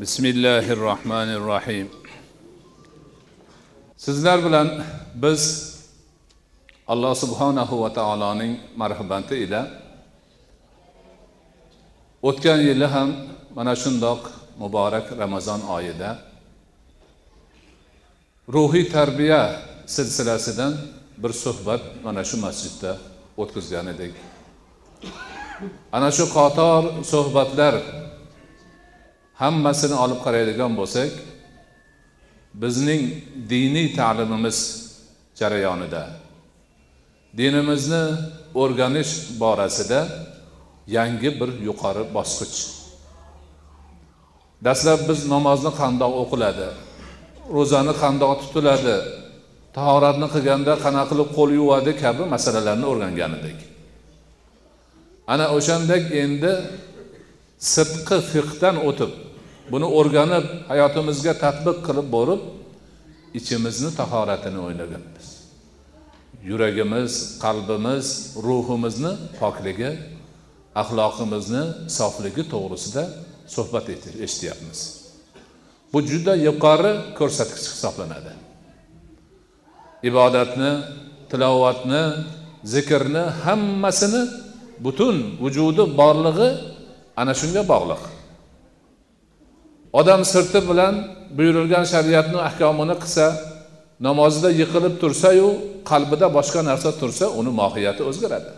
بسم الله الرحمن الرحيم sizlar bilan biz alloh subhanahu va taoloning marhamati ila o'tgan yili ham mana shundoq muborak ramazon oyida ruhiy tarbiya silsilasidan bir suhbat mana shu masjidda o'tkazgan edik ana shu qator suhbatlar hammasini olib qaraydigan bo'lsak bizning diniy ta'limimiz jarayonida dinimizni o'rganish borasida yangi bir yuqori bosqich. Dastlab biz namozni qandoq o'qiladi ro'zani qandoq tutiladi tahoratni qilganda qanaqa qilib qo'l yuvadi kabi masalalarni o'rgangan edik. Ana o'shandek endi sirtqi fiqdan o'tib buni o'rganib hayotimizga tadbiq qilib borib ichimizni tahoratini o'ylaganmiz. Yuragimiz qalbimiz ruhimizni pokligi axloqimizni sofligi to'g'risida suhbat eshityapmiz. Bu juda yuqori ko'rsatkich hisoblanadi. Ibodatni tilovatni zikrni hammasini butun vujudi borlig'i ana shunga bog'liq. Odam sirti bilan buyurilgan shariatni ahkomini qilsa namozida yiqilib tursayu qalbida boshqa narsa tursa uni mohiyati o'zgaradi.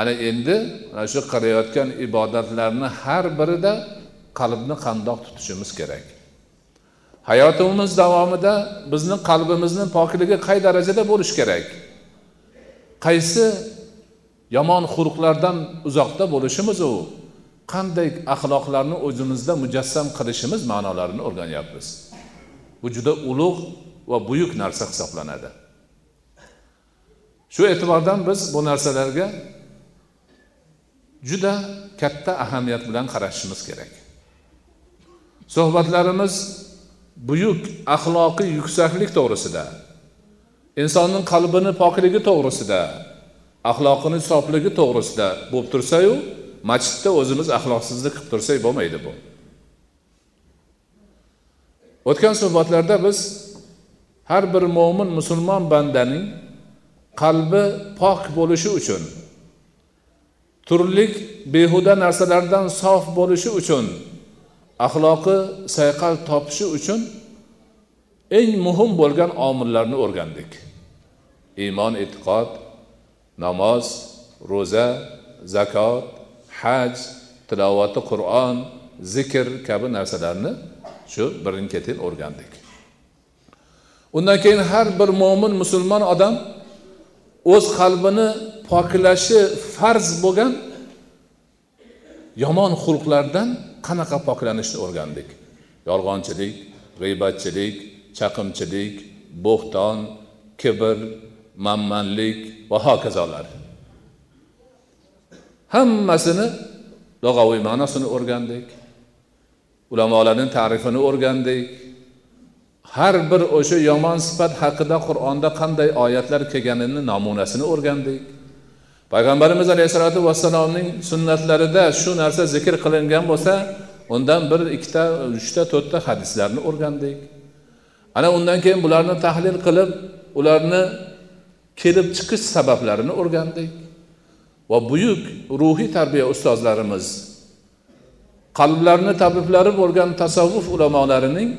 Ana endi mana shu qilayotgan ibodatlarni har birida qalbni qandoq tutishimiz kerak? Hayotimiz davomida bizni qalbimizni pokligi qay darajada bo'lishi kerak? Qaysi yomon xulqlardan uzoqda bo'lishimiz u qanday axloqlarni o'zimizda mujassam qilishimiz ma'nolarini o'rganyapmiz. Bu juda ulug' va buyuk narsa hisoblanadi. Shu e'tibordan biz bu narsalarga juda katta ahamiyat bilan qarashimiz kerak. Suhbatlarimiz buyuk axloqiy yuksaklik to'g'risida insonning qalbini pokligi to'g'risida axloqini sofligi to'g'risida bo'lib tursayu masjidda o'zimiz axloqsizlik qilib tursak bo'lmaydi bu. O'tgan suhbatlarda biz har bir mo'min musulmon bandaning qalbi pok bo'lishi uchun turlik behuda narsalardan sof bo'lishi uchun axloqi sayqal topishi uchun eng muhim bo'lgan omillarni o'rgandik. Iymon e'tiqod namoz ro'za zakot haj tilovati qur'on zikr kabi narsalarni shu birin ketin o'rgandik. Undan keyin har bir mo'min musulmon odam o'z qalbini poklashi farz bo'lgan yomon xulqlardan qanaqa poklanishni o'rgandik. Yolg'onchilik g'iybatchilik chaqimchilik bo'xton kibr manmanlik va hokazolar. Hammasini lug'aviy ma'nosini o'rgandik. Ulamolarning ta'rifini o'rgandik. Har bir o'sha yomon sifat haqida qur'onda qanday oyatlar kelganini namunasini o'rgandik. Payg'ambarimiz alayhissalotu vassalomning sunnatlarida shu narsa zikr qilingan bo'lsa undan bir ikkita uchta to'rtta hadislarni o'rgandik. Ana undan keyin bularni tahlil qilib ularni kelib chiqish sabablarini o'rgandik. Va buyuk ruhiy tarbiya ustozlarimiz qalblarni tabiblari bo'lgan tasavvuf ulamolarining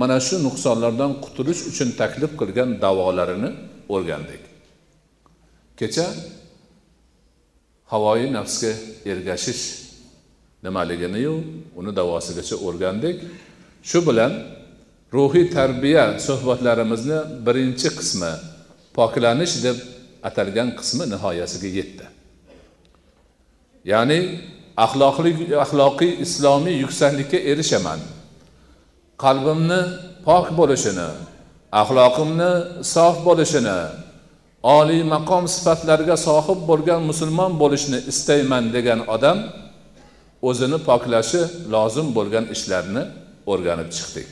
mana shu nuqsonlardan qutulish uchun taklif qilgan davolarini o'rgandik. Kecha havoyi nafsga ergashish nimaliginiyu uni davosigacha o'rgandik. Shu bilan ruhiy tarbiya suhbatlarimizni birinchi qismi poklanish deb atalgan qismi nihoyasiga yetdi. Ya'ni axloqli axloqiy islomiy yuksaklikka erishaman. Qalbimni pok bo'lishini axloqimni sof bo'lishini oliy maqom sifatlarga sohib bo'lgan musulmon bo'lishni istayman degan odam o'zini poklashi lozim bo'lgan ishlarni o'rganib chiqdik.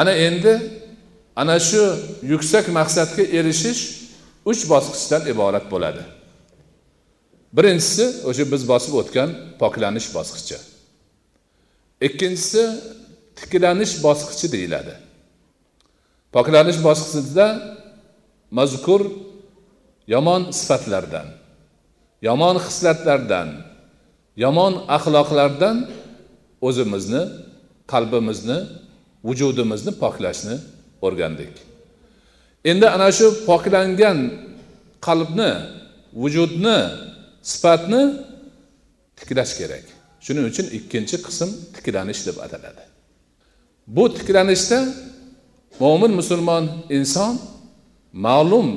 Ana endi ana shu yuksak maqsadga erishish uch bosqichdan iborat bo'ladi. Birinchisi o'sha biz bosib o'tgan poklanish bosqichi. Ikkinchisi tiklanish bosqichi deyiladi. Poklanish bosqichida mazkur yomon sifatlardan yomon xislatlardan yomon axloqlardan o'zimizni qalbimizni vujudimizni poklashni o'rgandik. Endi ana shu poklangan qalbni vujudni sifatni tiklash kerak. Shuning uchun ikkinchi qism tiklanish deb ataladi. Bu tiklanishda mo'min musulmon inson ma'lum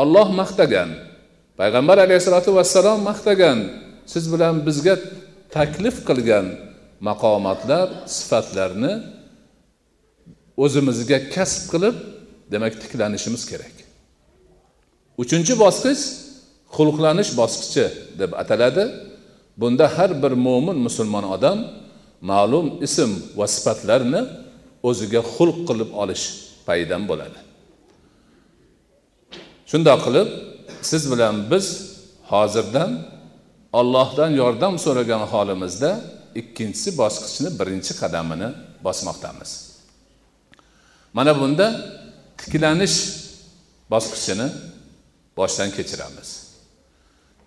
olloh maqtagan payg'ambar alayhissalotu vassalom maqtagan siz bilan bizga taklif qilgan maqomatlar sifatlarni o'zimizga kasb qilib demak tiklanishimiz kerak. Uchinchi bosqich xulqlanish bosqichi deb ataladi. Bunda har bir mo'min musulmon odam ma'lum ism va sifatlarni o'ziga xulq qilib olish paydan bo'ladi. Shundoq qilib siz bilan biz hozirdan ollohdan yordam so'ragan holimizda ikkinchisi bosqichni birinchi qadamini bosmoqdamiz. Mana bunda tiklanish bosqichini boshdan kechiramiz.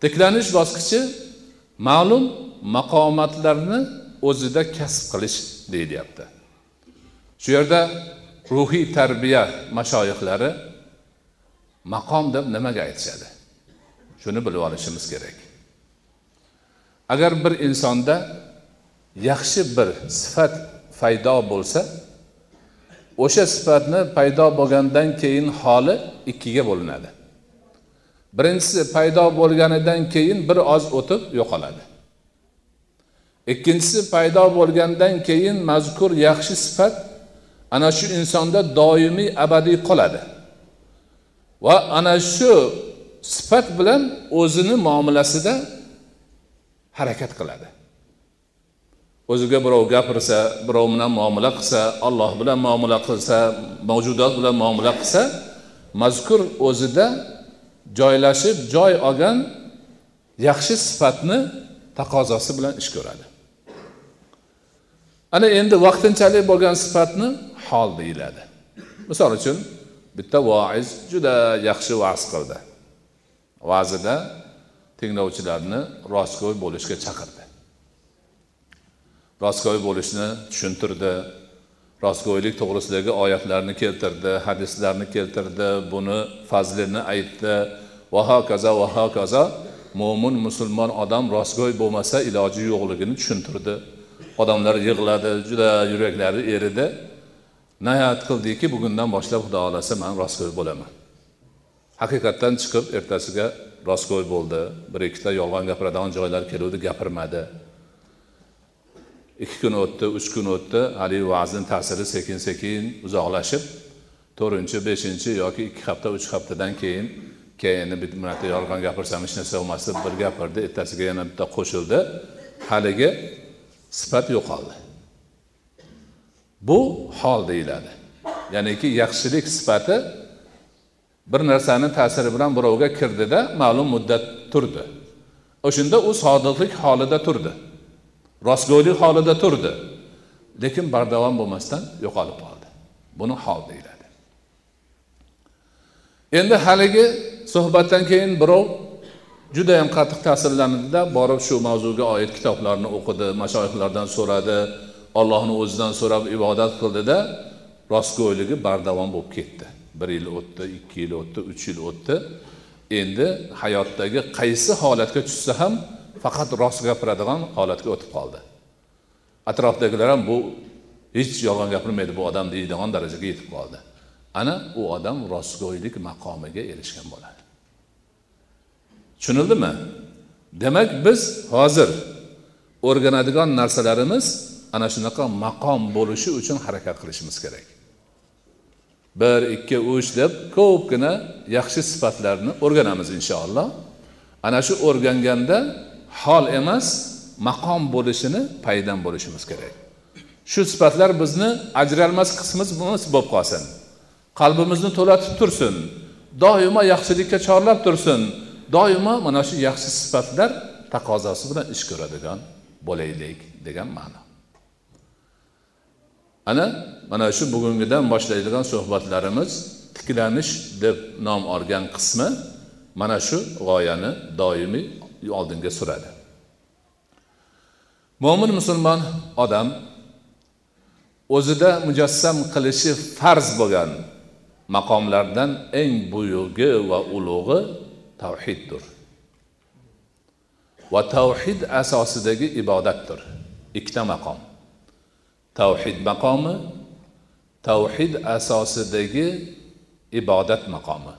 Tiklanish bosqichi ma'lum maqomatlarni o'zida kasb qilish deyilyapti shu yerda ruhiy tarbiya mashoyihlari maqom deb nimaga aytishadi? Shuni bilib olishimiz kerak. Agar bir insonda yaxshi bir sifat paydo bo'lsa o'sha sifatni paydo bo'lgandan keyin holi ikkiga bo'linadi. Birinchisi paydo bo'lganidan keyin bir oz o'tib yo'qoladi. Ikkinchisi paydo bo'lgandan keyin mazkur yaxshi sifat ana shu insonda doimiy abadiy qoladi. Va ana shu sifat bilan o'zini muomalasida harakat qiladi. O'ziga birov gapirsa birov bilan muomala qilsa alloh bilan muomala qilsa mavjudot bilan muomala qilsa mazkur o'zida joylashib joy olgan yaxshi sifatni taqozosi bilan ish ko'radi. Ana endi vaqtinchalik bo'lgan sifatni hol deyiladi. Misol uchun bitta voiz juda yaxshi va'z qildi. Va'zida tinglovchilarni rostgo'y bo'lishga chaqirdi. Rostgo'y bo'lishni tushuntirdi rostgo'ylik to'g'risidagi oyatlarni keltirdi hadislarni keltirdi buni fazlini aytdi. Va hokazo va hokazo mo'min musulmon odam rostgo'y bo'lmasa iloji yo'qligini tushuntirdi. Odamlar yig'ladi juda yuraklari eridi. Niyat qildiki bugundan boshlab xudo xohlasa man rostgo'y bo'laman. Haqiqatdan chiqib ertasiga rostgo'y bo'ldi. Bir ikkita yolg'on gapiradigan joylar keluvdi gapirmadi. Ikki kun o'tdi uch kun o'tdi haligi va'zni ta'siri sekin sekin uzoqlashib to'rtinchi beshinchi yoki ikki hafta uch haftadan keyin keyin bir marta yolg'on gapirsam hech narsa bo'lmas deb bir gapirdi ertasiga yana bitta qo'shildi. Haligi sifat yo'qoldi. Bu hol deyiladi. Ya'niki yaxshilik sifati bir narsani ta'siri bilan birovga kirdida ma'lum muddat turdi. O'shanda u sodiqlik holida turdi. Rostgo'ylik holida turdi. Lekin bardavom bo'lmasdan yo'qolib qoldi. Buni hol deyiladi. Endi haligi suhbatdan keyin birov judayam qattiq ta'sirlandida borib shu mavzuga oid kitoblarni o'qidi mashoyihlardan so'radi ollohni o'zidan so'rab ibodat qildida rostgo'yligi bardavom bo'lib ketdi. Bir yil o'tdi ikki yil o'tdi uch yil o'tdi. Endi hayotdagi qaysi holatga tushsa ham faqat rost gapiradigan holatga o'tib qoldi. Atrofdagilar ham bu hech yolg'on gapirmaydi bu odam deydigan darajaga yetib qoldi. Ana u odam rostgo'ylik maqomiga erishgan bo'ladi. Tushunildimi? Demak biz hozir o'rganadigan narsalarimiz ana shunaqa maqom bo'lishi uchun harakat qilishimiz kerak. Bir ikki uch deb ko'pgina yaxshi sifatlarni o'rganamiz inshaalloh. Ana shu o'rganganda hol emas maqom bo'lishini paydan bo'lishimiz kerak. Shu sifatlar bizni ajralmas qismimiz bo'lib qolsin. Qalbimizni to'latib tursin. Doimo yaxshilikka chorlab tursin. Doimo mana shu yaxshi sifatlar taqozosi bilan ish ko'radigan bo'laylik degan ma'no. Ana mana shu bugungidan boshlaydigan suhbatlarimiz tiklanish deb nom olgan qismi mana shu g'oyani doimiy oldinga suradi. Mo'min musulmon odam o'zida mujassam qilishi farz bo'lgan maqomlardan eng buyugi va ulug'i tavhiddir. Va tavhid asosidagi ibodatdir. Ikkita maqom. Tavhid maqomi tavhid asosidagi ibodat maqomi.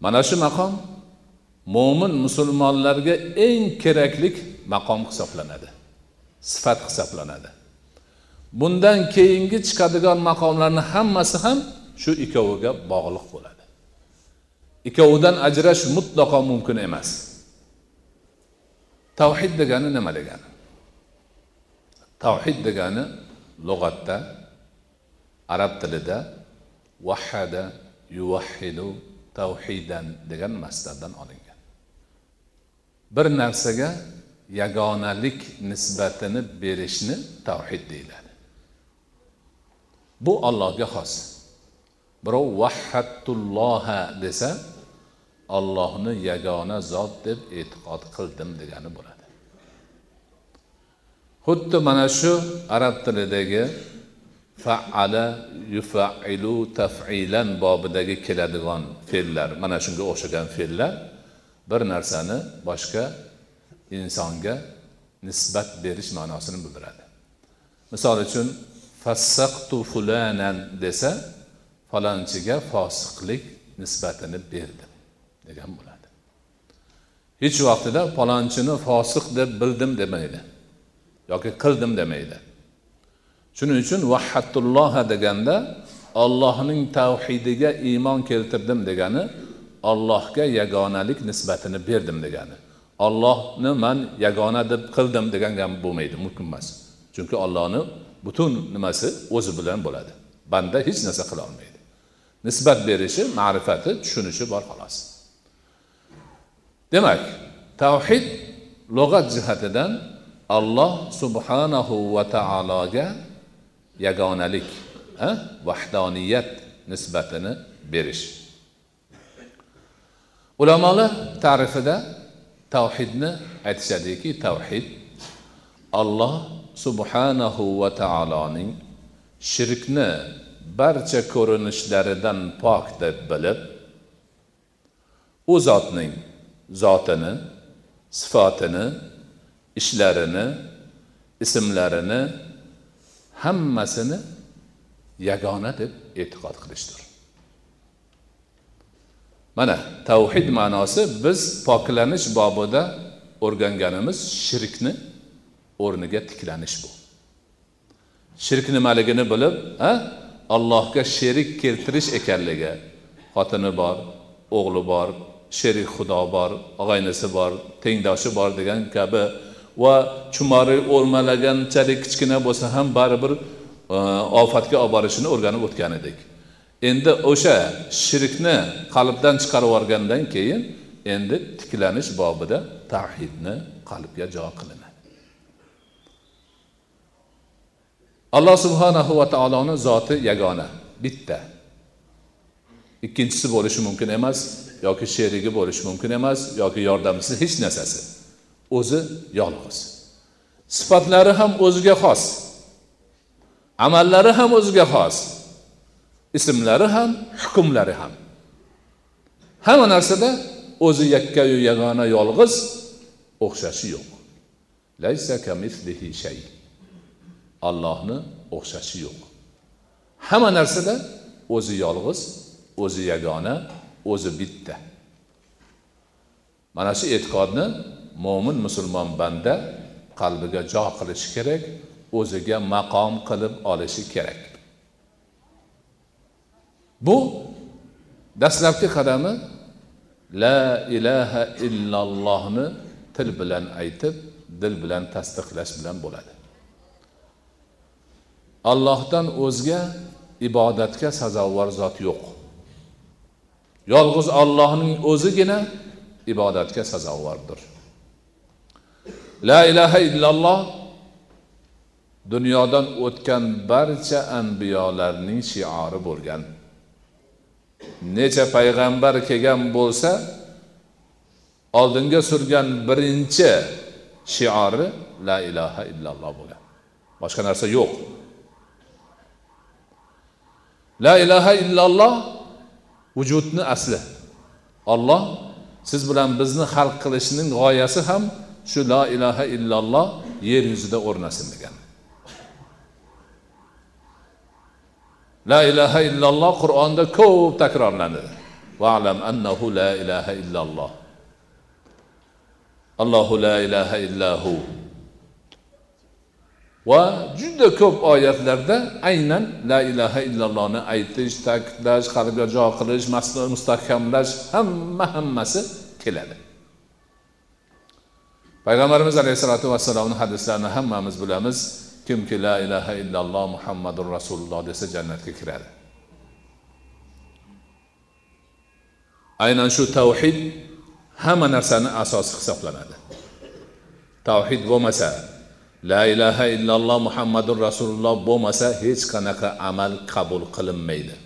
Mana shu maqom mo'min musulmonlarga eng keraklik maqom hisoblanadi sifat hisoblanadi. Bundan keyingi chiqadigan maqomlarni hammasi ham shu ikkoviga bog'liq bo'ladi. Ikkovidan ajrash mutlaqo mumkin emas. Tavhid degani nima degani? Tavhid degani lug'atda arab tilida vahada yuvahhidu tavhidan degan masdardan olingan bir narsaga yagonalik nisbatini berishni tavhid deyiladi. Bu allohga xos. Birov vahhattulloha desa ollohni yagona zot deb e'tiqod qildim degani bo'ladi. Xuddi mana shu arab tilidagi faala yufailu tafilan bobidagi keladigan fe'llar mana shunga o'xshagan fe'llar bir narsani boshqa insonga nisbat berish ma'nosini bildiradi. Misol uchun fassaqtu fulanan desa falonchiga fosiqlik nisbatini berdim degan bo'ladi. Hech vaqtida falonchini fosiq deb bildim demaydi yoki qildim demaydi. Shuning uchun vahhattulloha deganda ollohning tavhidiga iymon keltirdim degani ollohga yagonalik nisbatini berdim degani. Ollohni man yagona deb qildim degan gap bo'lmaydi mumkin emas. Chunki ollohni butun nimasi o'zi bilan bo'ladi. Banda hech narsa qila olmaydi. Nisbat berishi ma'rifati tushunishi bor xolos. Demak tavhid lug'at jihatidan alloh subhanahu va taologa yagonalik vahdoniyat nisbatini berish. Ulamolar ta'rifida tavhidni aytishadiki tavhid alloh subhanahu va taoloning shirkni barcha ko'rinishlaridan pok deb bilib u zotning zotini sifatini ishlarini ismlarini hammasini yagona deb e'tiqod qilishdir. Mana tavhid ma'nosi biz poklanish bobida o'rganganimiz shirkni o'rniga tiklanish bu. Shirk nimaligini bilib a allohga sherik keltirish ekanligi xotini bor o'g'li bor sherik xudo bor og'aynisi bor tengdoshi bor degan kabi va chumori o'rmalaganchalik kichkina bo'lsa ham baribir e, ofatga olib borishini o'rganib o'tgan edik. Endi o'sha shirkni qalbdan chiqarib yuborgandan keyin endi tiklanish bobida tavhidni qalbga jo qilinadi alloh subhanahu va taoloni zoti yagona bitta. Ikkinchisi bo'lishi mumkin emas yoki sherigi bo'lishi mumkin emas yoki yordamchisi hech narsasi. O'zi yolg'iz. Sifatlari ham o'ziga xos. Amallari ham o'ziga xos. Ismlari ham hukmlari ham. Hamma narsada o'zi yakkayu yagona yolg'iz o'xshashi yo'q. Laysa kamislihi shay. Allohni o'xshashi yo'q. Hamma narsada o'zi yolg'iz o'zi yagona o'zi bitta. Mana shu e'tiqodni mo'min musulmon banda qalbiga jo qilishi kerak o'ziga maqom qilib olishi kerak. Bu dastlabki qadami la ilaha illallohni til bilan aytib dil bilan tasdiqlash bilan bo'ladi. Allohdan o'zga ibodatga sazovor zot yo'q. Yolg'iz ollohning o'zigina ibodatga sazovordir. La ilaha illalloh dunyodan o'tgan barcha anbiyolarning shiori bo'lgan. Necha payg'ambar kelgan bo'lsa oldinga surgan birinchi shiori la ilaha illalloh bo'lgan. Boshqa narsa yo'q. La ilaha illalloh vujudni asli. Olloh siz bilan bizni xalq qilishning g'oyasi ham shu la ilaha illalloh yer yuzida o'rnasin degan. La ilaha illalloh qur'onda ko'p takrorlanadi. Valam annahu la ilaha illalloh. Allohu la ilaha illahu va juda ko'p oyatlarda aynan la ilaha illallohni aytish ta'kidlash qalbga jo qilish mustahkamlash hamma hammasi keladi. Payg'ambarimiz alayhissalotu vassalomni hadislarini hammamiz bilamiz. Kimki la ilaha illalloh muhammadur rasululloh desa jannatga kiradi. Aynan shu tavhid hamma narsani asosi hisoblanadi. Tavhid bo'lmasa la ilaha illalloh muhammadur rasululloh bo'lmasa hech qanaqa amal qabul qilinmaydi.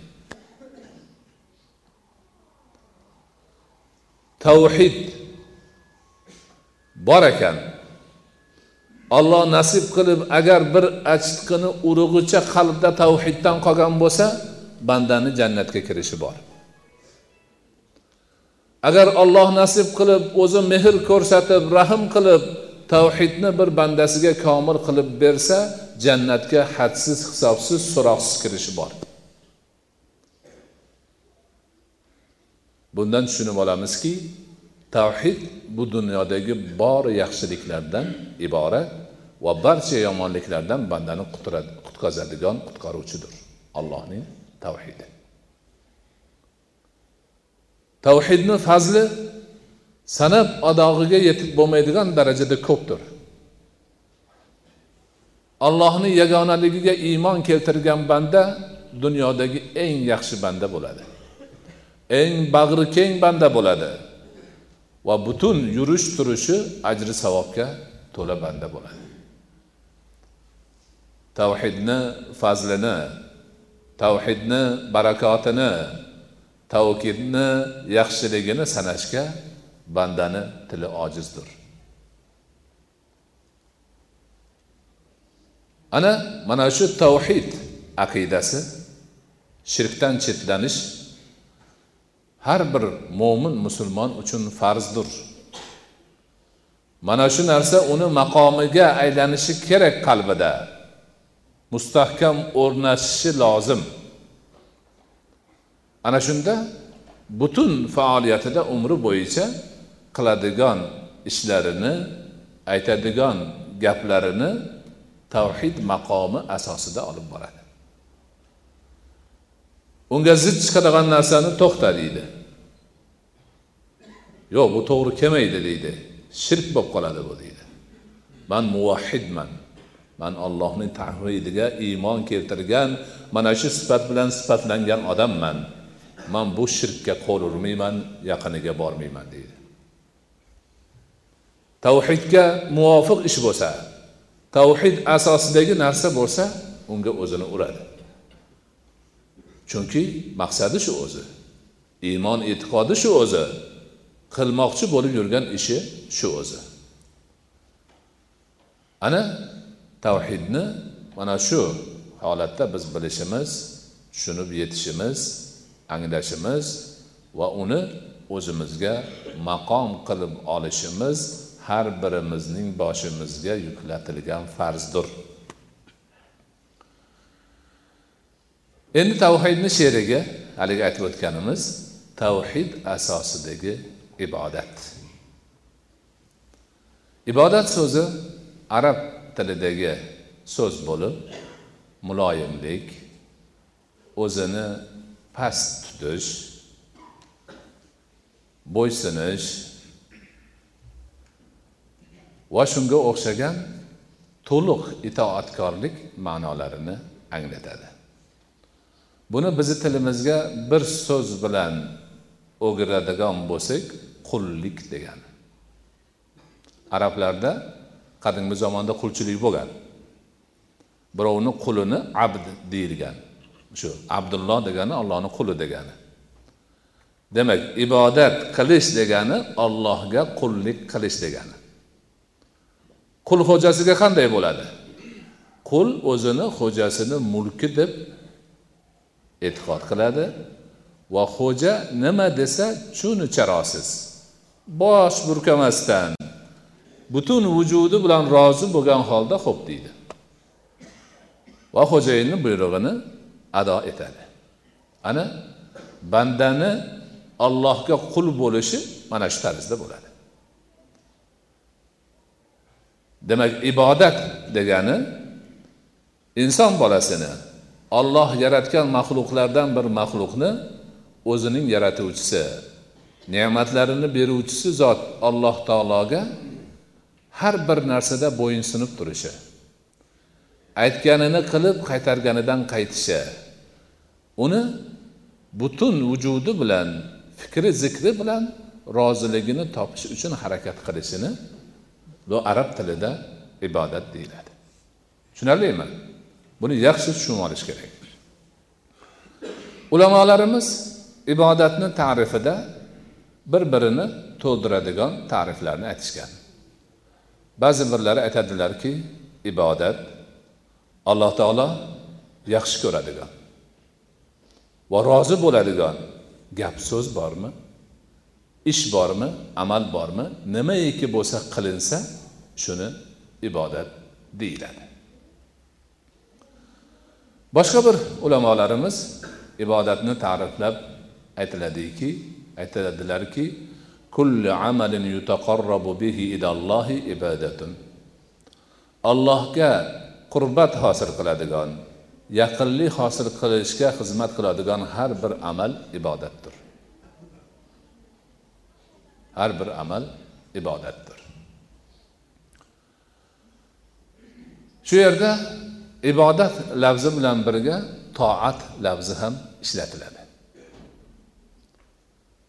Tavhid bor ekan olloh nasib qilib agar bir achitqini urug'icha qalbda tavhiddan qolgan bo'lsa bandani jannatga kirishi bor. Agar olloh nasib qilib o'zi mehr ko'rsatib rahm qilib tavhidni bir bandasiga komil qilib bersa jannatga hadsiz hisobsiz so'roqsiz kirishi bor. Bundan tushunib olamizki tavhid bu dunyodagi bor yaxshiliklardan iborat va barcha yomonliklardan bandani qutqazadigan qutqaruvchidir. Allohning tavhidi. Tavhidni fazli sanab adog'iga yetib bo'lmaydigan darajada ko'pdir. Allohni yagonaligiga iymon keltirgan banda dunyodagi eng yaxshi banda bo'ladi. Eng bag'ri keng banda bo'ladi. Va butun yurish turishi ajri savobga to'la banda bo'ladi. Tavhidni fazlini tavhidni barakotini tavkidni yaxshiligini sanashga bandani tili ojizdir. Ana mana shu tavhid aqidasi shirkdan chetlanish har bir mo'min musulmon uchun farzdir. Mana shu narsa uni maqomiga aylanishi kerak qalbida. Mustahkam o'rnashishi lozim. Ana shunda butun faoliyatida umri bo'yicha qiladigan ishlarini aytadigan gaplarini tavhid maqomi asosida olib boradi. Unga zid chiqadigan narsani to'xta deydi. Yo'q bu to'g'ri kelmaydi deydi. Shirk bo'lib qoladi bu deydi. Man muvahhidman. Man allohning tavhidiga iymon keltirgan mana shu sifat bilan sifatlangan odamman. Man bu shirkka qo'l urmayman yaqiniga bormayman deydi. Tavhidga muvofiq ish bo'lsa tavhid asosidagi narsa bo'lsa unga o'zini uradi. Chunki maqsadi shu o'zi. Iymon e'tiqodi shu o'zi. Qilmoqchi bo'lib yurgan ishi shu o'zi. Ana tavhidni mana shu holatda biz bilishimiz tushunib yetishimiz anglashimiz va uni o'zimizga maqom qilib olishimiz har birimizning boshimizga yuklatilgan farzdir. Endi tavhidni sherigi haligi aytib o'tganimiz tavhid asosidagi ibodat. Ibodat so'zi arab tilidagi so'z bo'lib muloyimlik o'zini past tutish bo'ysunish va shunga o'xshagan to'liq itoatkorlik ma'nolarini anglatadi. Buni bizni tilimizga bir so'z bilan o'giradigan bo'lsak qullik degani. Arablarda qadimgi zamonda qulchilik bo'lgan. Birovni qulini abd deyilgan. Shu abdulloh degani ollohni quli degani. Demak ibodat qilish degani ollohga qullik qilish degani. Qul xo'jasiga qanday bo'ladi? Qul o'zini xo'jasini mulki deb e'tiqod qiladi. Va xo'ja nima desa shuni rosiz bosh burkamasdan butun vujudi bilan rozi bo'lgan holda xo'p deydi. Va xo'jayinni buyrug'ini ado etadi. Ana bandani allohga qul bo'lishi mana shu tarzda bo'ladi. Demak ibodat degani inson bolasini olloh yaratgan maxluqlardan bir maxluqni o'zining yaratuvchisi ne'matlarini beruvchisi zot alloh taologa har bir narsada bo'yinsunib turishi aytganini qilib qaytarganidan qaytishi uni butun vujudi bilan fikri zikri bilan roziligini topish uchun harakat qilishini bu arab tilida ibodat deyiladi. Tushunarlimi? Buni yaxshi tushunib olish kerak. Ulamolarimiz ibodatni ta'rifida bir birini to'ldiradigan ta'riflarni aytishgan. Ba'zi birlari aytadilarki ibodat alloh taolo yaxshi ko'radigan va rozi bo'ladigan gap so'z bormi? Ish bormi? Amal bormi? Nimaiki bo'lsa qilinsa shuni ibodat deyiladi. Boshqa bir ulamolarimiz ibodatni ta'riflab aytiladiki aytiladilarki kulli amalin yutaqarrabu bihi ilallohi ibodatun allohga qurbat hosil qiladigan yaqinlik hosil qilishga xizmat qiladigan har bir amal ibodatdir. Har bir amal ibodatdir. Shu yerda ibodat lafzi bilan birga toat lafzi ham ishlatiladi.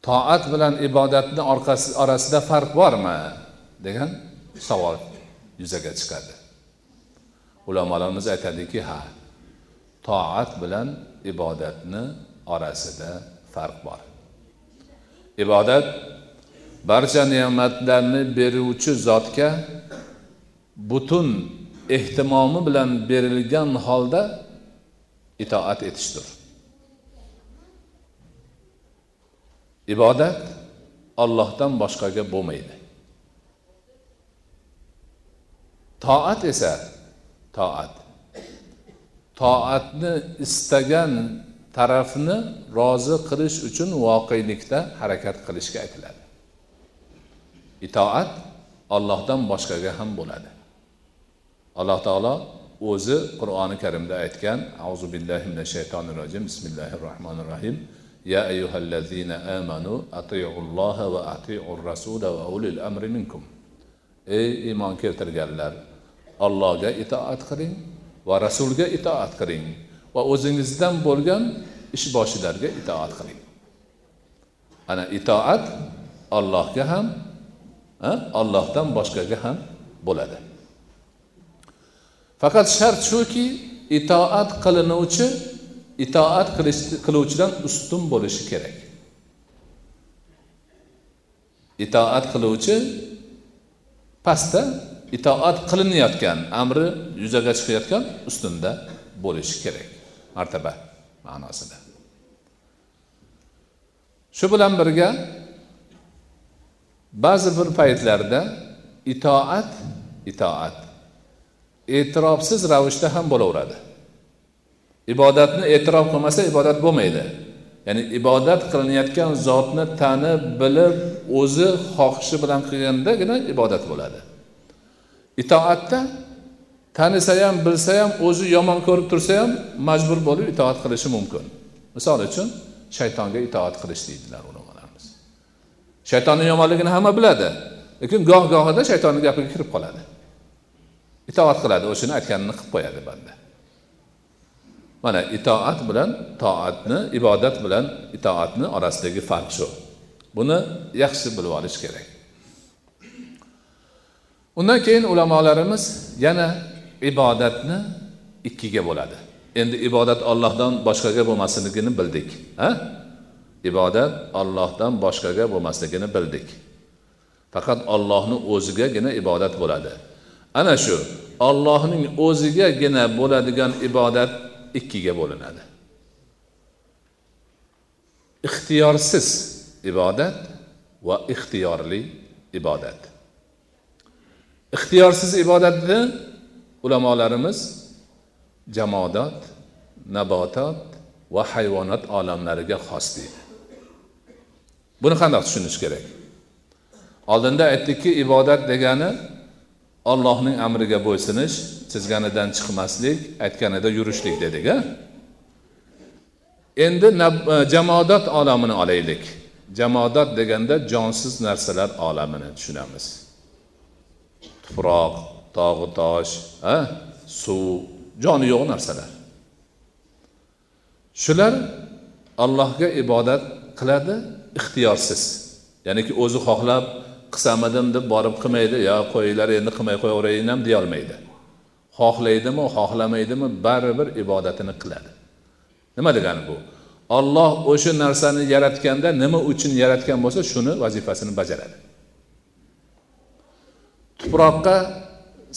Toat bilan ibodatni orasida farq bormi? degan savol yuzaga chiqadi. Ulamolarimiz aytadiki ha toat bilan ibodatni orasida farq bor. Ibodat barcha ne'matlarni beruvchi zotga butun ehtimomi bilan berilgan holda itoat etishdir. Ibodat ollohdan boshqaga bo'lmaydi. Toat esa toat. Toatni istagan tarafni rozi qilish uchun voqelikda harakat qilishga aytiladi. Itoat ollohdan boshqaga ham bo'ladi. alloh taolo o'zi qur'oni karimda aytgan auzu billahi minash shaytonir rojim bismillahi rohmanir rohim يا أيها الذين آمنوا أطيعوا الله وأطيعوا الرسول وأولي الأمر منكم ey iymon keltirganlar allohga itoat qiling va rasulga itoat qiling va o'zingizdan bo'lgan ishboshilarga itoat qiling ana itoat ollohga ham ollohdan boshqaga ham bo'ladi Faqat shart shuki itoat qilinuvchi itoat qiluvchidan ustun bo'lishi kerak. Itoat qiluvchi pastda itoat qilinayotgan amri yuzaga chiqayotgan ustunda bo'lishi kerak. Martaba ma'nosida. Shu bilan birga ba'zi bir paytlarda itoat itoat e'tirofsiz ravishda ham bo'laveradi. Ibodatni e'tirof qilmasa ibodat bo'lmaydi. Ya'ni ibodat qilinayotgan zotni tanib bilib o'zi xohishi bilan qilgandagina ibodat bo'ladi. Itoatda tanisa ham bilsa ham o'zi yomon ko'rib tursa ham majbur bo'lib itoat qilishi mumkin. Misol uchun shaytonga itoat qilish deydilar ulamolarimiz shaytonni yomonligini hamma biladi lekin goh gohida shaytonni gapiga kirib qoladi. Itoat qiladi o'shani aytganini qilib qo'yadi banda. Mana itoat bilan toatni ibodat bilan itoatni orasidagi farq shu. Buni yaxshi bilib olish kerak. Undan keyin ulamolarimiz yana ibodatni ikkiga bo'ladi. Endi ibodat ollohdan boshqaga bo'lmasligini bildik ha? Ibodat ollohdan boshqaga bo'lmasligini bildik. Faqat ollohni o'zigagina ibodat bo'ladi. Ana shu ollohning o'zigagina bo'ladigan ibodat ikkiga bo'linadi. Ixtiyorsiz ibodat va ixtiyorli ibodat. Ixtiyorsiz ibodatni ulamolarimiz jamodat nabotot va hayvonot olamlariga xos deydi. Buni qandoq tushunish kerak? Oldinda aytdikki ibodat degani ollohning amriga bo'ysunish chizganidan chiqmaslik aytganida yurishlik dedik a endi e, jamodat olamini olaylik. Jamodat deganda jonsiz narsalar olamini tushunamiz. Tuproq tog'u tosh a suv joni yo'q narsalar. Shular allohga ibodat qiladi ixtiyorsiz. Ya'niki o'zi xohlab qilsamidim deb borib qilmaydi yo qo'yinglar endi qilmay qo'yaverayin ham deyolmaydi. Xohlaydimi xohlamaydimi baribir ibodatini qiladi. Nima degani bu? Olloh o'sha narsani yaratganda nima uchun yaratgan bo'lsa shuni vazifasini bajaradi. Tuproqqa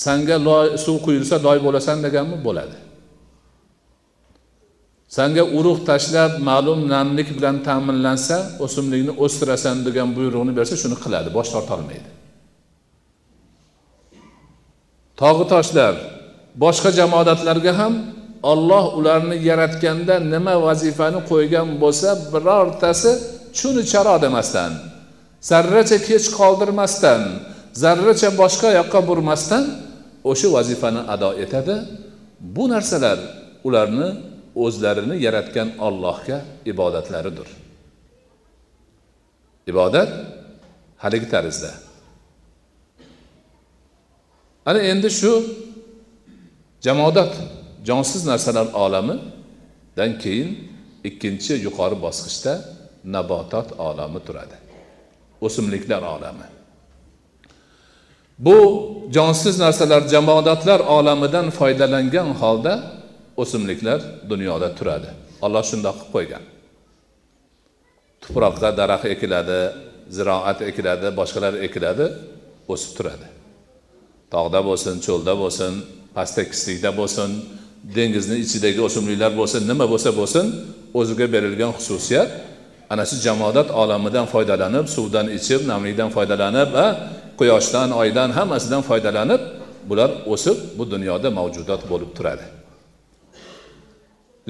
sanga loy suv quyilsa loy bo'lasan deganmi? Bo'ladi. Sanga urug' tashlab ma'lum namlik bilan ta'minlansa o'simlikni o'stirasan degan buyruqni bersa shuni qiladi bosh tortolmaydi. Tog'i toshlar boshqa jamoatlarga ham olloh ularni yaratganda nima vazifani qo'ygan bo'lsa birortasi chuni charo demasdan zarracha kech qoldirmasdan zarracha boshqa yoqqa burmasdan o'sha vazifani ado etadi. Bu narsalar ularni o'zlarini yaratgan ollohga ibodatlaridir. Ibodat haligi tarzda. Ana endi shu jamodat jonsiz narsalar olamidan keyin ikkinchi yuqori bosqichda nabotot olami turadi. O'simliklar olami. Bu jonsiz narsalar jamodatlar olamidan foydalangan holda o'simliklar dunyoda turadi. Olloh shundoq qilib qo'ygan. Tuproqqa daraxt ekiladi ziroat ekiladi boshqalar ekiladi o'sib turadi. Tog'da bo'lsin cho'lda bo'lsin pastda tekislikda bo'lsin dengizni ichidagi o'simliklar bo'lsin nima bo'lsa bo'lsin o'ziga berilgan xususiyat ana shu jamodat olamidan foydalanib suvdan ichib namlikdan foydalanib va quyoshdan oydan hammasidan foydalanib bular o'sib bu dunyoda mavjudot bo'lib turadi.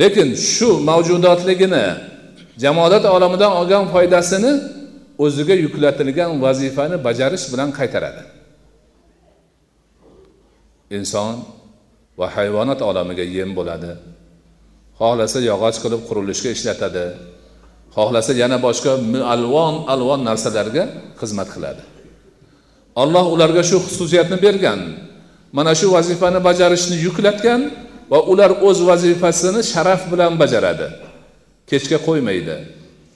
Lekin shu mavjudotligini jamoat olamidan olgan foydasini o'ziga yuklatilgan vazifani bajarish bilan qaytaradi. Inson va hayvonot olamiga yem bo'ladi. Xohlasa yog'och qilib qurilishga ishlatadi. Xohlasa yana boshqa alvon alvon narsalarga xizmat qiladi. Alloh ularga shu xususiyatni bergan mana shu vazifani bajarishni yuklatgan va ular o'z vazifasini sharaf bilan bajaradi. Kechga qo'ymaydi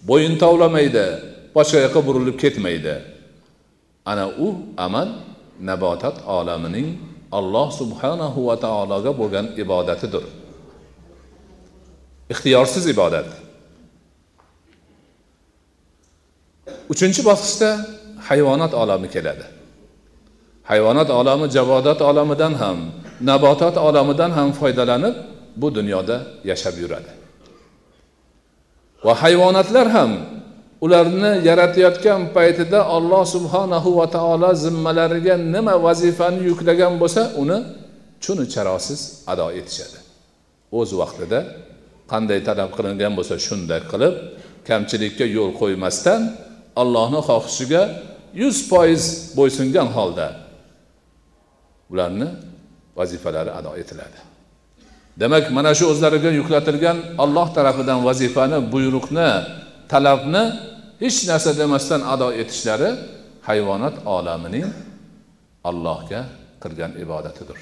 bo'yin tovlamaydi boshqa yoqqa burilib ketmaydi. Ana u amal nabotat olamining alloh subhanahu va taologa bo'lgan ibodatidir. Ixtiyorsiz ibodat. Uchinchi bosqichda hayvonot olami keladi. Hayvonot olami javodat olamidan ham nabotot olamidan ham foydalanib bu dunyoda yashab yuradi. Va hayvonotlar ham ularni yaratayotgan paytida alloh subhanahu va taolo zimmalariga nima vazifani yuklagan bo'lsa uni chuni charosiz ado etishadi. O'z vaqtida qanday talab qilingan bo'lsa shunday qilib kamchilikka yo'l qo'ymasdan allohni xohishiga yuz foiz bo'ysungan holda ularni vazifalari ado etiladi. Demak mana shu o'zlariga yuklatilgan alloh tarafidan vazifani buyruqni talabni hech narsa demasdan ado etishlari hayvonot olamining allohga qilgan ibodatidir.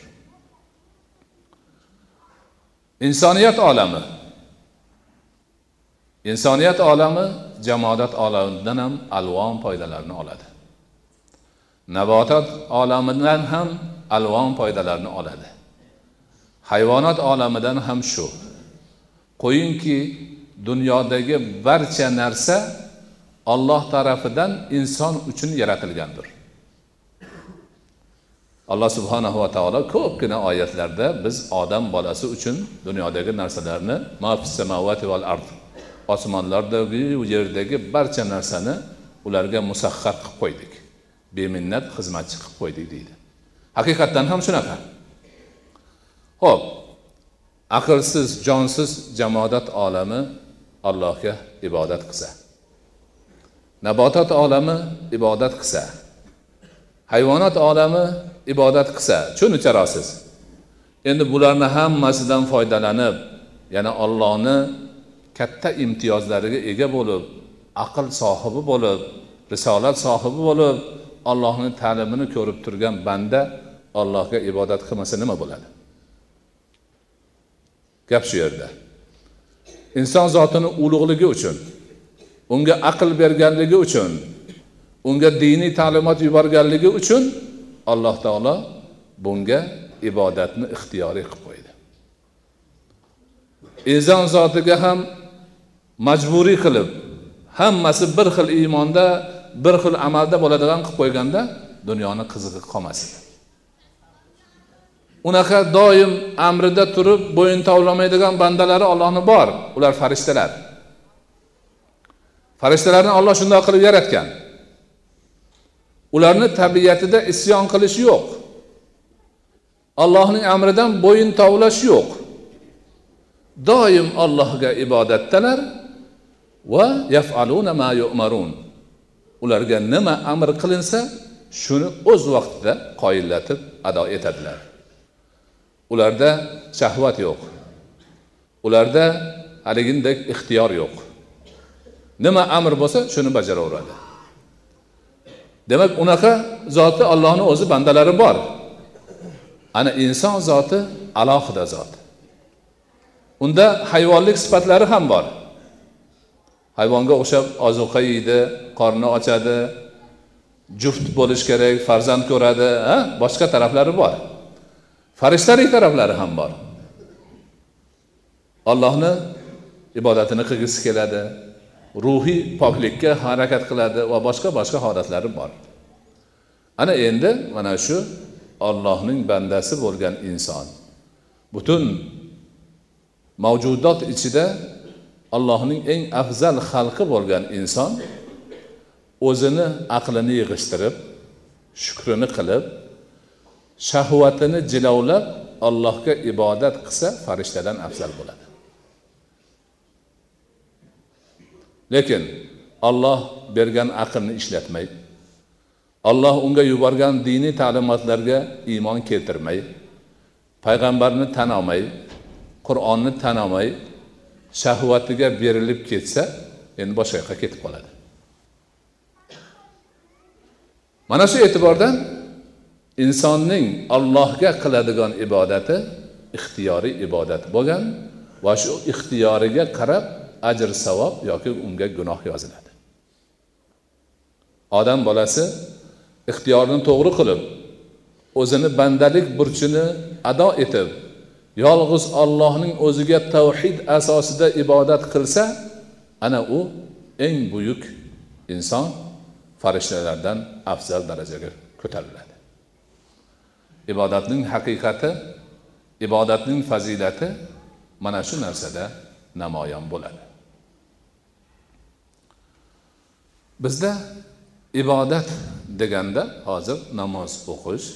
Insoniyat olami. Insoniyat olami jamoat olamidan ham alvon foydalarni oladi. Navotat olamidan ham alvon foydalarni oladi. Hayvonot olamidan ham shu. Qo'yingki dunyodagi barcha narsa olloh tarafidan inson uchun yaratilgandir. Alloh subhanahu va taolo ko'pgina oyatlarda biz odam bolasi uchun dunyodagi narsalarni val ard osmonlardagi yerdagi barcha narsani ularga musahhar qilib qo'ydik. Beminnat xizmatchi qilib qo'ydik deydi. Haqiqatdan ham shunaqa. Ho'p aqlsiz jonsiz jamodat olami allohga ibodat qilsa. Nabotot olami ibodat qilsa. Hayvonot olami ibodat qilsa. Shuni charosiz. Endi bularni hammasidan foydalanib yana ollohni katta imtiyozlariga ega bo'lib aql sohibi bo'lib risolat sohibi bo'lib allohni ta'limini ko'rib turgan banda ollohga ibodat qilmasa nima bo'ladi? Gap shu yerda. Inson zotini ulug'ligi uchun unga aql berganligi uchun unga diniy ta'limot yuborganligi uchun alloh taolo bunga ibodatni ixtiyoriy qilib qo'ydi. Inson zotiga ham majburiy qilib hammasi bir xil iymonda bir xil amalda bo'ladigan qilib qo'yganda dunyoni qizig'i qolmasin unaqa doim amrida turib bo'yin tovlamaydigan bandalari ollohni bor ular farishtalar. Farishtalarni olloh shundoq qilib yaratgan. Ularni tabiatida isyon qilish yo'q. Allohning amridan bo'yin tovlash yo'q. Doim allohga ibodatdalar va yafaluna ma yu'marun. Ularga nima amr qilinsa shuni o'z vaqtida qoyillatib ado etadilar. Ularda shahvat yo'q. Ularda haligindek ixtiyor yo'q. Nima amr bo'lsa shuni bajaraveradi. Demak unaqa zoti allohni o'zi bandalari bor. Ana inson zoti alohida zot. Unda hayvonlik sifatlari ham bor. Hayvonga o'xshab ozuqa yeydi qorni ochadi juft bo'lish kerak farzand ko'radi ha? Boshqa taraflari bor. Farishtalik taraflari ham bor. Ollohni ibodatini qilgisi keladi ruhiy poklikka harakat qiladi va boshqa boshqa holatlari bor. Ana endi mana shu ollohning bandasi bo'lgan inson butun mavjudot ichida allohning eng afzal xalqi bo'lgan inson o'zini aqlini yig'ishtirib shukrini qilib shahvatini jilovlab allohga ibodat qilsa farishtadan afzal bo'ladi. Lekin olloh bergan aqlni ishlatmay olloh unga yuborgan diniy ta'limotlarga iymon keltirmay payg'ambarni tan olmay qur'onni tan olmay shahvatiga berilib ketsa endi boshqa yoqqa ketib qoladi. Mana shu e'tibordan insonning allohga qiladigan ibodati ixtiyoriy ibodat bo'lgan va shu ixtiyoriga qarab ajr savob yoki unga gunoh yoziladi. Odam bolasi ixtiyorini to'g'ri qilib o'zini bandalik burchini ado etib yolg'iz ollohning o'ziga tavhid asosida ibodat qilsa ana u eng buyuk inson farishtalardan afzal darajaga ko'tariladi. Ibodatning haqiqati ibodatning fazilati mana shu narsada namoyon bo'ladi. Bizda ibodat deganda hozir namoz o'qish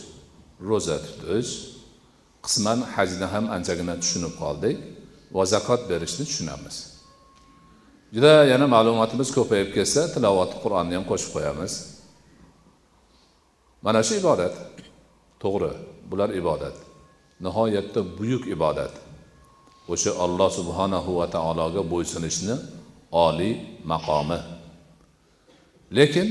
ro'za tutish qisman hajni ham anchagina tushunib qoldik va zakot berishni tushunamiz. Juda yana ma'lumotimiz ko'payib ketsa tilovat qur'onni ham qo'shib qo'yamiz. Mana shu ibodat to'g'ri. Bular ibodat. Nihoyatda buyuk ibodat. O'sha olloh subhanahu va taologa bo'ysunishni oliy maqomi. Lekin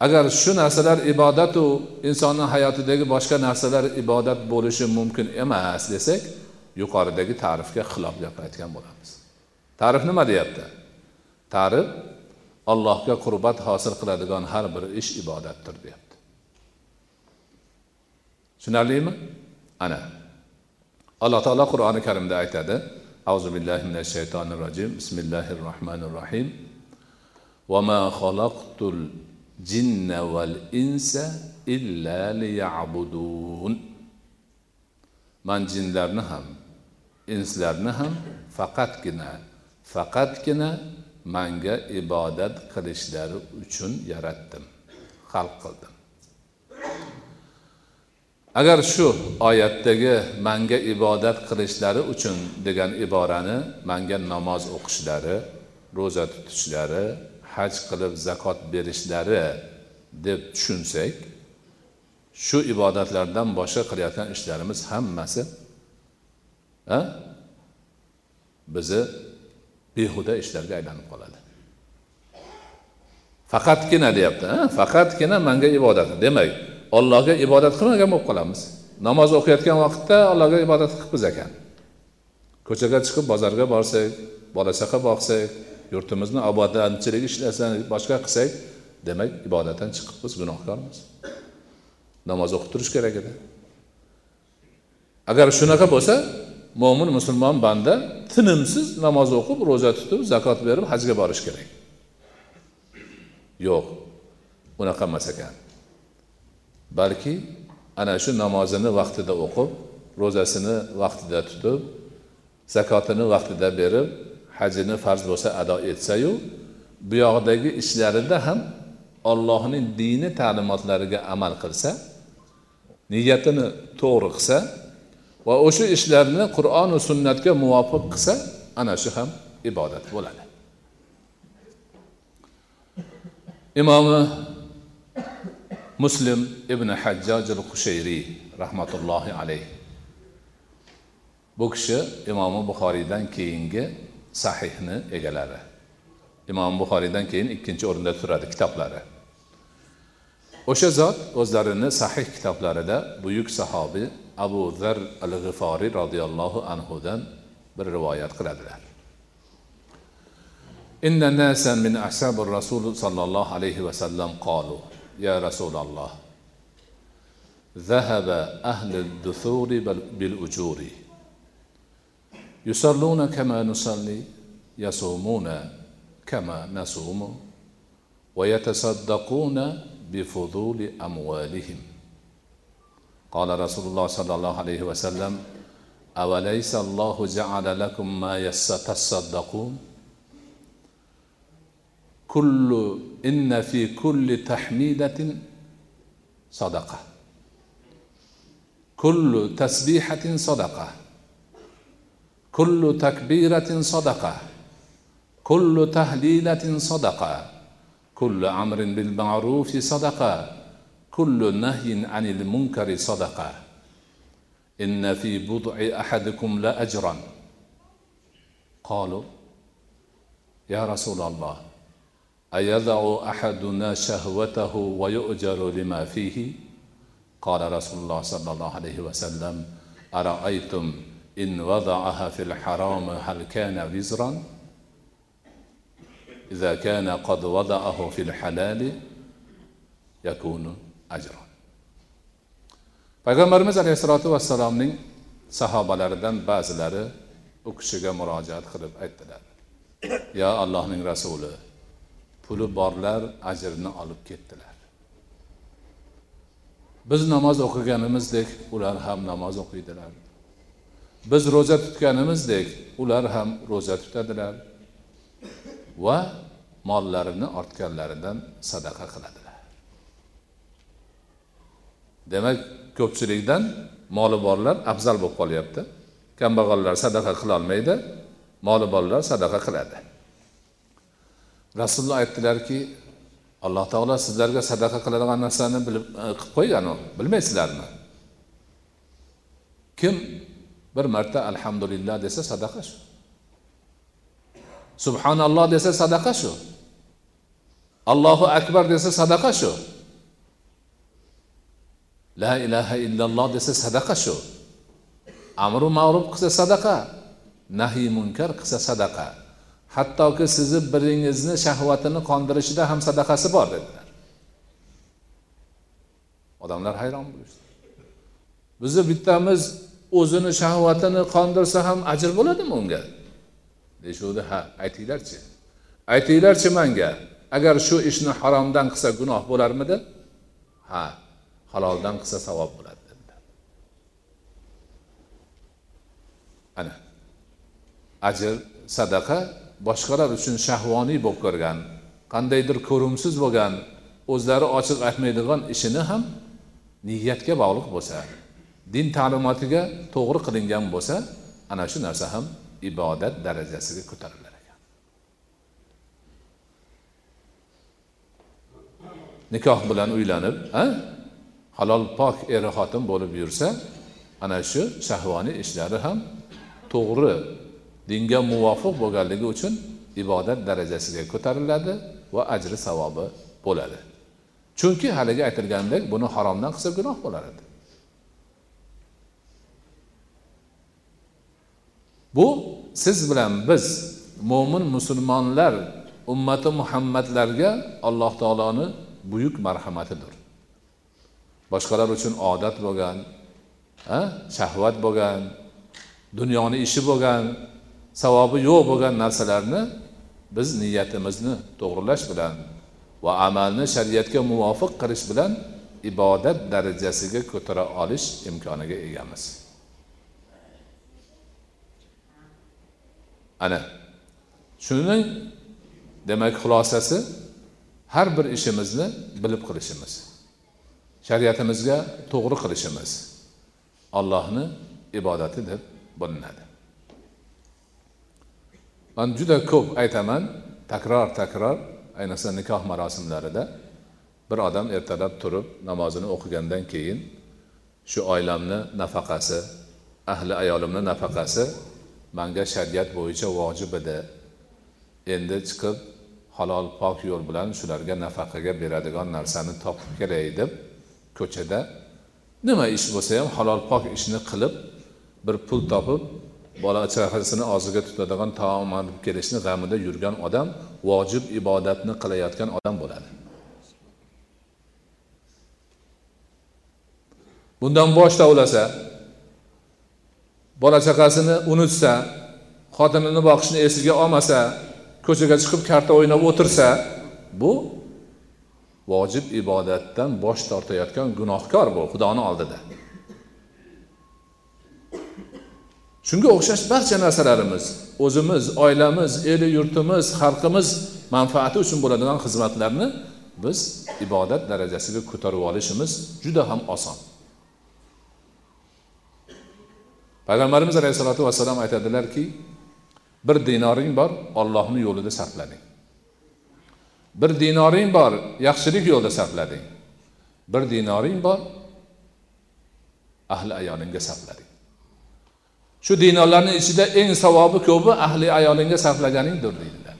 agar shu narsalar ibodatu insonni hayotidagi boshqa narsalar ibodat bo'lishi mumkin emas desak yuqoridagi ta'rifga xilof gapirayotgan bo'lamiz. Ta'rif nima deyapti? Ta'rif allohga qurbat hosil qiladigan har bir ish ibodatdir deyapti. tushunarlimi ana alloh taolo qur'oni karimda aytadi auzu billahi minash shaytonir rojim bismillahir rohmanir rohim وما خلقت الجن والإنس إلا ليعبدون man jinlarni ham inslarni ham faqatgina faqatgina manga ibodat qilishlari uchun yaratdim xalq qildim Agar shu oyatdagi manga ibodat qilishlari uchun degan iborani manga namoz o'qishlari ro'za tutishlari haj qilib zakot berishlari deb tushunsak shu ibodatlardan boshqa qilayotgan ishlarimiz hammasi a bizni behuda ishlarga aylanib qoladi. Faqatgina deyapti faqatgina manga ibodat demak ollohga ibodat qilmagan bo'lib qolamiz. Namoz o'qiyotgan vaqtda allohga ibodat qilibmiz ekan. Ko'chaga chiqib bozorga borsak bola chaqa boqsak yurtimizni obodonchilik ishlasak boshqa qilsak demak ibodatdan chiqibmiz gunohkormiz. Namoz o'qib turish kerak edi. Agar shunaqa bo'lsa mo'min musulmon banda tinimsiz namoz o'qib ro'za tutib zakot berib hajga borish kerak. Yo'q unaqa emas ekan. Balki ana shu namozini vaqtida o'qib ro'zasini vaqtida tutib zakotini vaqtida berib hajini farz bo'lsa ado etsayu bu yoqdagi ishlarida ham ollohning dini ta'limotlariga amal qilsa niyatini to'g'ri qilsa va o'sha ishlarni qur'onu sunnatga muvofiq qilsa ana shu ham ibodat bo'ladi. Imomi muslim ibn hajjoj al qushayriy rahmatullohi alayh bu kishi imomi buxoriydan keyingi sahihni egalari imom buxoriydan keyin ikkinchi o'rinda turadi kitoblari o'sha zot o'zlarini sahih kitoblarida buyuk sahobiy abu zar al g'iforiy roziyallohu anhudan bir rivoyat qiladilar إن ناسا من أصحاب الرسول صلى الله عليه وسلم قالوا يا رسول الله. ذهب أهل الدثور بالأجور. يصلون كما نصلي يصومون كما نصوم ويتصدقون بفضول أموالهم. قال رسول الله صلى الله عليه وسلم أوليس الله جعل لكم ما يتصدقون؟ كل إن في كل تحميدة صدقة. كل تسبيحة صدقة. كل تكبيرة صدقة. كل تهليلة صدقة. كل أمر بالمعروف صدقة. كل نهي عن المنكر صدقة. إن في بضع أحدكم لأجرا. قالوا يا رسول الله أيضع أحدنا شهوته ويؤجر لما فيه؟ قال رسول الله صلى الله عليه وسلم أرأيتم إن وضعها في الحرام هل كان وزرا؟ إذا كان قد وضعه في الحلال يكون أجرا. Payg'ambarimiz alayhissalotu vassalomning sahobalaridan ba'zilari u kishiga murojaat qilib aytdilar yo allohning rasuli puli borlar ajrini olib ketdilar. Biz namoz o'qiganimizdek ular ham namoz o'qiydilar. Biz ro'za tutganimizdek ular ham ro'za tutadilar va mollarini ortganlaridan sadaqa qiladilar. Demak ko'pchilikdan moli borlar afzal bo'lib qolyapti. Kambag'allar sadaqa qilolmaydi moli borlar sadaqa qiladi. Rasululloh aytdilarki alloh taolo sizlarga sadaqa qiladigan narsani bilib e, qilib qo'ygan u bilmaysizlarmi? Kim bir marta alhamdulillah desa sadaqa shu. Subhanalloh desa sadaqa shu. Allohu akbar desa sadaqa shu. La ilaha illalloh desa sadaqa shu. Amru ma'ruf qilsa sadaqa nahiy munkar qilsa sadaqa. Hattoki sizni biringizni shahvatini qondirishida ham sadaqasi bor dedilar. Odamlar hayron bo'lishdi. Bizni bittamiz o'zini shahvatini qondirsa ham ajr bo'ladimi unga? Deyishuvdi ha aytinglarchi. Aytinglarchi manga agar shu ishni haromdan qilsa gunoh bo'larmidi? Ha haloldan qilsa savob bo'ladi dedilar. Ana ajr sadaqa boshqalar uchun shahvoniy bo'lib ko'rgan qandaydir ko'rimsiz bo'lgan o'zlari ochiq aytmaydigan ishini ham niyatga bog'liq bo'lsa din ta'limotiga to'g'ri qilingan bo'lsa ana shu narsa ham ibodat darajasiga ko'tarilar ekan. Nikoh bilan uylanib a halol pok er xotin bo'lib yursa ana shu shahvoniy ishlari ham to'g'ri dinga muvofiq bo'lganligi uchun ibodat darajasiga ko'tariladi va ajri savobi bo'ladi. Chunki haligi aytilgandek buni haromdan qilsa gunoh bo'lar edi. Bu siz bilan biz mo'min musulmonlar ummati muhammadlarga alloh taoloni buyuk marhamatidir. Boshqalar uchun odat bo'lgan shahvat bo'lgan dunyoni ishi bo'lgan savobi yo'q bo'lgan narsalarni biz niyatimizni to'g'rilash bilan va amalni shariatga muvofiq qilish bilan ibodat darajasiga ko'tara olish imkoniga egamiz. Ana shuning demak xulosasi har bir ishimizni bilib qilishimiz shariatimizga to'g'ri qilishimiz allohni ibodati deb bilinadi. Man juda ko'p aytaman takror takror ayniqsa nikoh marosimlarida. Bir odam ertalab turib namozini o'qigandan keyin shu oilamni nafaqasi ahli ayolimni nafaqasi manga shariat bo'yicha vojib edi. Endi chiqib halol pok yo'l bilan shularga nafaqaga beradigan narsani topib kelay deb ko'chada nima ish bo'lsa ham halol pok ishni qilib bir pul topib bola chaqasini og'ziga tutadigan taom olib kelishni g'amida yurgan odam vojib ibodatni qilayotgan odam bo'ladi. Bundan bosh tovlasa bola chaqasini unutsa xotinini boqishni esiga olmasa ko'chaga chiqib karta o'ynab o'tirsa bu vojib ibodatdan bosh tortayotgan gunohkor bu xudoni oldida. Shunga o'xshash barcha narsalarimiz o'zimiz oilamiz eli yurtimiz xalqimiz manfaati uchun bo'ladigan xizmatlarni biz ibodat darajasiga ko'tarib olishimiz juda ham oson. Payg'ambarimiz alayhissalotu vassalom aytadilarki bir dinoring bor ollohni yo'lida sarflading. Bir dinoring bor yaxshilik yo'lida sarflading. Bir dinoring bor ahli ayolingga sarflading. Shu dinorlarni ichida eng savobi ko'pi ahli ayolingga sarflaganingdir deydilar.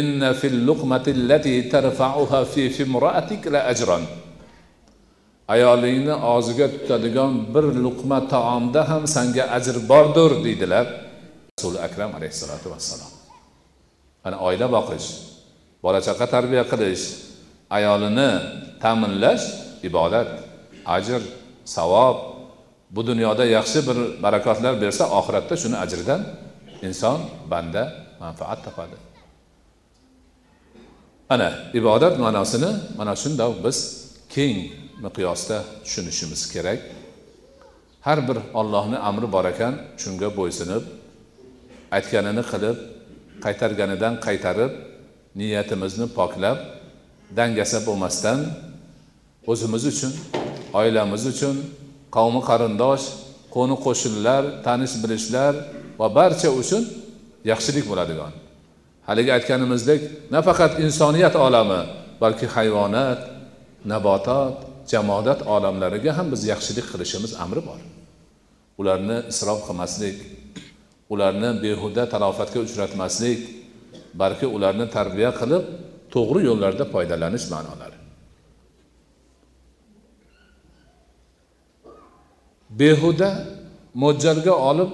Inna fil luqmati allati tarfa'uha fi fimra'atik la ajran. Ayolingni og'ziga tutadigan bir luqma taomda ham sanga ajr bordir deydilar. Rasuli akram alayhissalotu vassalom. Ana oila boqish bola chaqa tarbiya qilish ayolini ta'minlash ibodat ajr savob bu dunyoda yaxshi bir barakotlar bersa oxiratda shuni ajridan inson banda manfaat topadi. Ana ibodat ma'nosini mana shundoq biz keng miqyosda tushunishimiz kerak. Har bir ollohni amri bor ekan shunga bo'ysunib aytganini qilib qaytarganidan qaytarib niyatimizni poklab dangasa bo'lmasdan o'zimiz uchun oilamiz uchun qavmi qarindosh qo'ni qo'shnilar tanish bilishlar va barcha uchun yaxshilik bo'ladigan. Haligi aytganimizdek nafaqat insoniyat olami balki hayvonot nabotot jamodat olamlariga ham biz yaxshilik qilishimiz amri bor. Ularni isrof qilmaslik ularni behuda talofatga uchratmaslik balki ularni tarbiya qilib to'g'ri yo'llarda foydalanish ma'nolari behuda mo'ljalga olib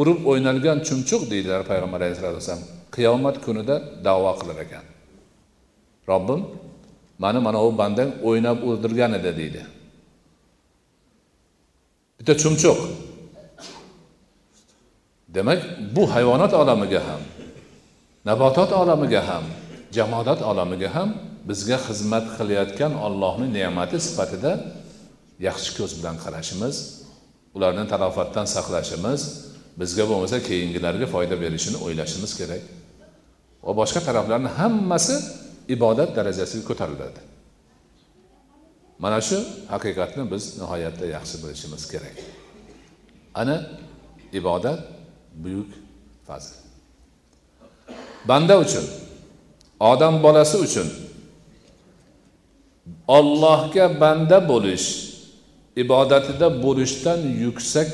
urib o'ynalgan chumchuq deydilar payg'ambar alayhisalotu vassalam qiyomat kunida davo qilar ekan. Robbim mani mana bu bandang o'ynab o'ldirgan edi deydi. Bitta chumchuq. Demak bu hayvonot olamiga ham nabotot olamiga ham jamodat olamiga ham bizga xizmat qilayotgan ollohni ne'mati sifatida yaxshi ko'z bilan qarashimiz ularni talofatdan saqlashimiz bizga bo'lmasa keyingilarga foyda berishini o'ylashimiz kerak. Va boshqa taraflarni hammasi ibodat darajasiga ko'tariladi. Mana shu haqiqatni biz nihoyatda yaxshi bilishimiz kerak. Ana ibodat buyuk fazl banda uchun odam bolasi uchun ollohga banda bo'lish ibodatida bo'lishdan yuksak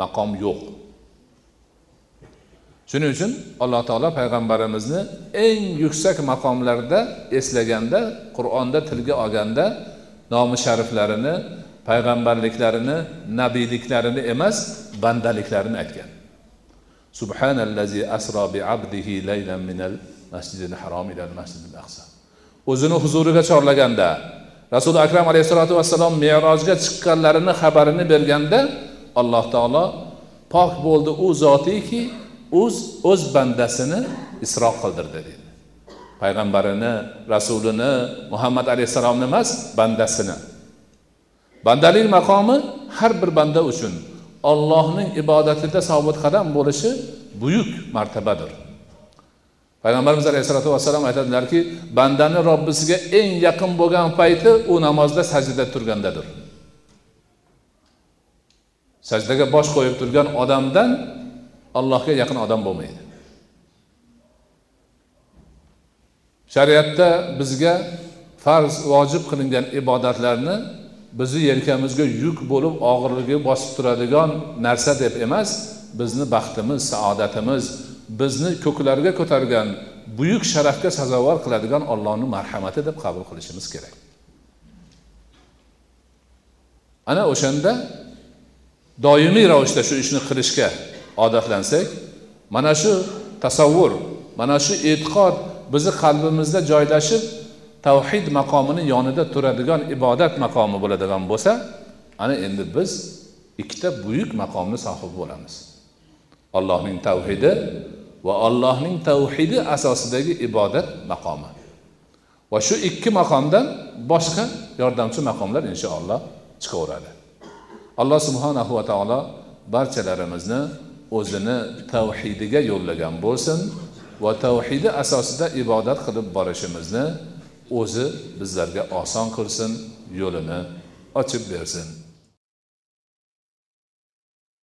maqom yo'q. Shuning uchun alloh taolo payg'ambarimizni eng yuksak maqomlarda eslaganda qur'onda tilga olganda nomi shariflarini payg'ambarliklarini nabiyliklarini emas bandaliklarini aytgan. Subhanallazi asro bi abdihi laylan minal masjidil harom ilal masjidil aqsa. O'zini huzuriga chorlaganda rasuli akram alayhissalotu vassalom merojga chiqqanlarini xabarini berganda alloh taolo pok bo'ldi u zotiki o'z o'z bandasini isroq qildirdi dedi. Payg'ambarini rasulini muhammad alayhissalomni emas bandasini. Bandalik maqomi har bir banda uchun ollohning ibodatida sobit qadam bo'lishi buyuk martabadir. Payg'ambarimiz alayhissalotu vassalom aytadilarki bandani robbisiga eng yaqin bo'lgan payti u namozda sajdada turgandadir. Sajdaga bosh qo'yib turgan odamdan allohga yaqin odam bo'lmaydi. Shariatda bizga farz vojib qilingan ibodatlarni bizni yelkamizga yuk bo'lib og'irligi bosib turadigan narsa deb emas bizni baxtimiz saodatimiz bizni ko'klarga ko'targan buyuk sharafga sazovor qiladigan ollohni marhamati deb qabul qilishimiz kerak. Ana o'shanda doimiy ravishda shu ishni qilishga odatlansak mana shu tasavvur mana shu e'tiqod bizni qalbimizda joylashib tavhid maqomini yonida turadigan ibodat maqomi bo'ladigan bo'lsa ana endi biz ikkita buyuk maqomni sohibi bo'lamiz. Allohning tavhidi va allohning tavhidi asosidagi ibodat maqomi. Va shu ikki maqomdan boshqa yordamchi maqomlar inshaalloh chiqaveradi. Alloh subhanahu va taolo barchalarimizni o'zini tavhidiga yo'llagan bo'lsin va tavhidi asosida ibodat qilib borishimizni o'zi bizlarga oson qilsin yo'lini ochib bersin.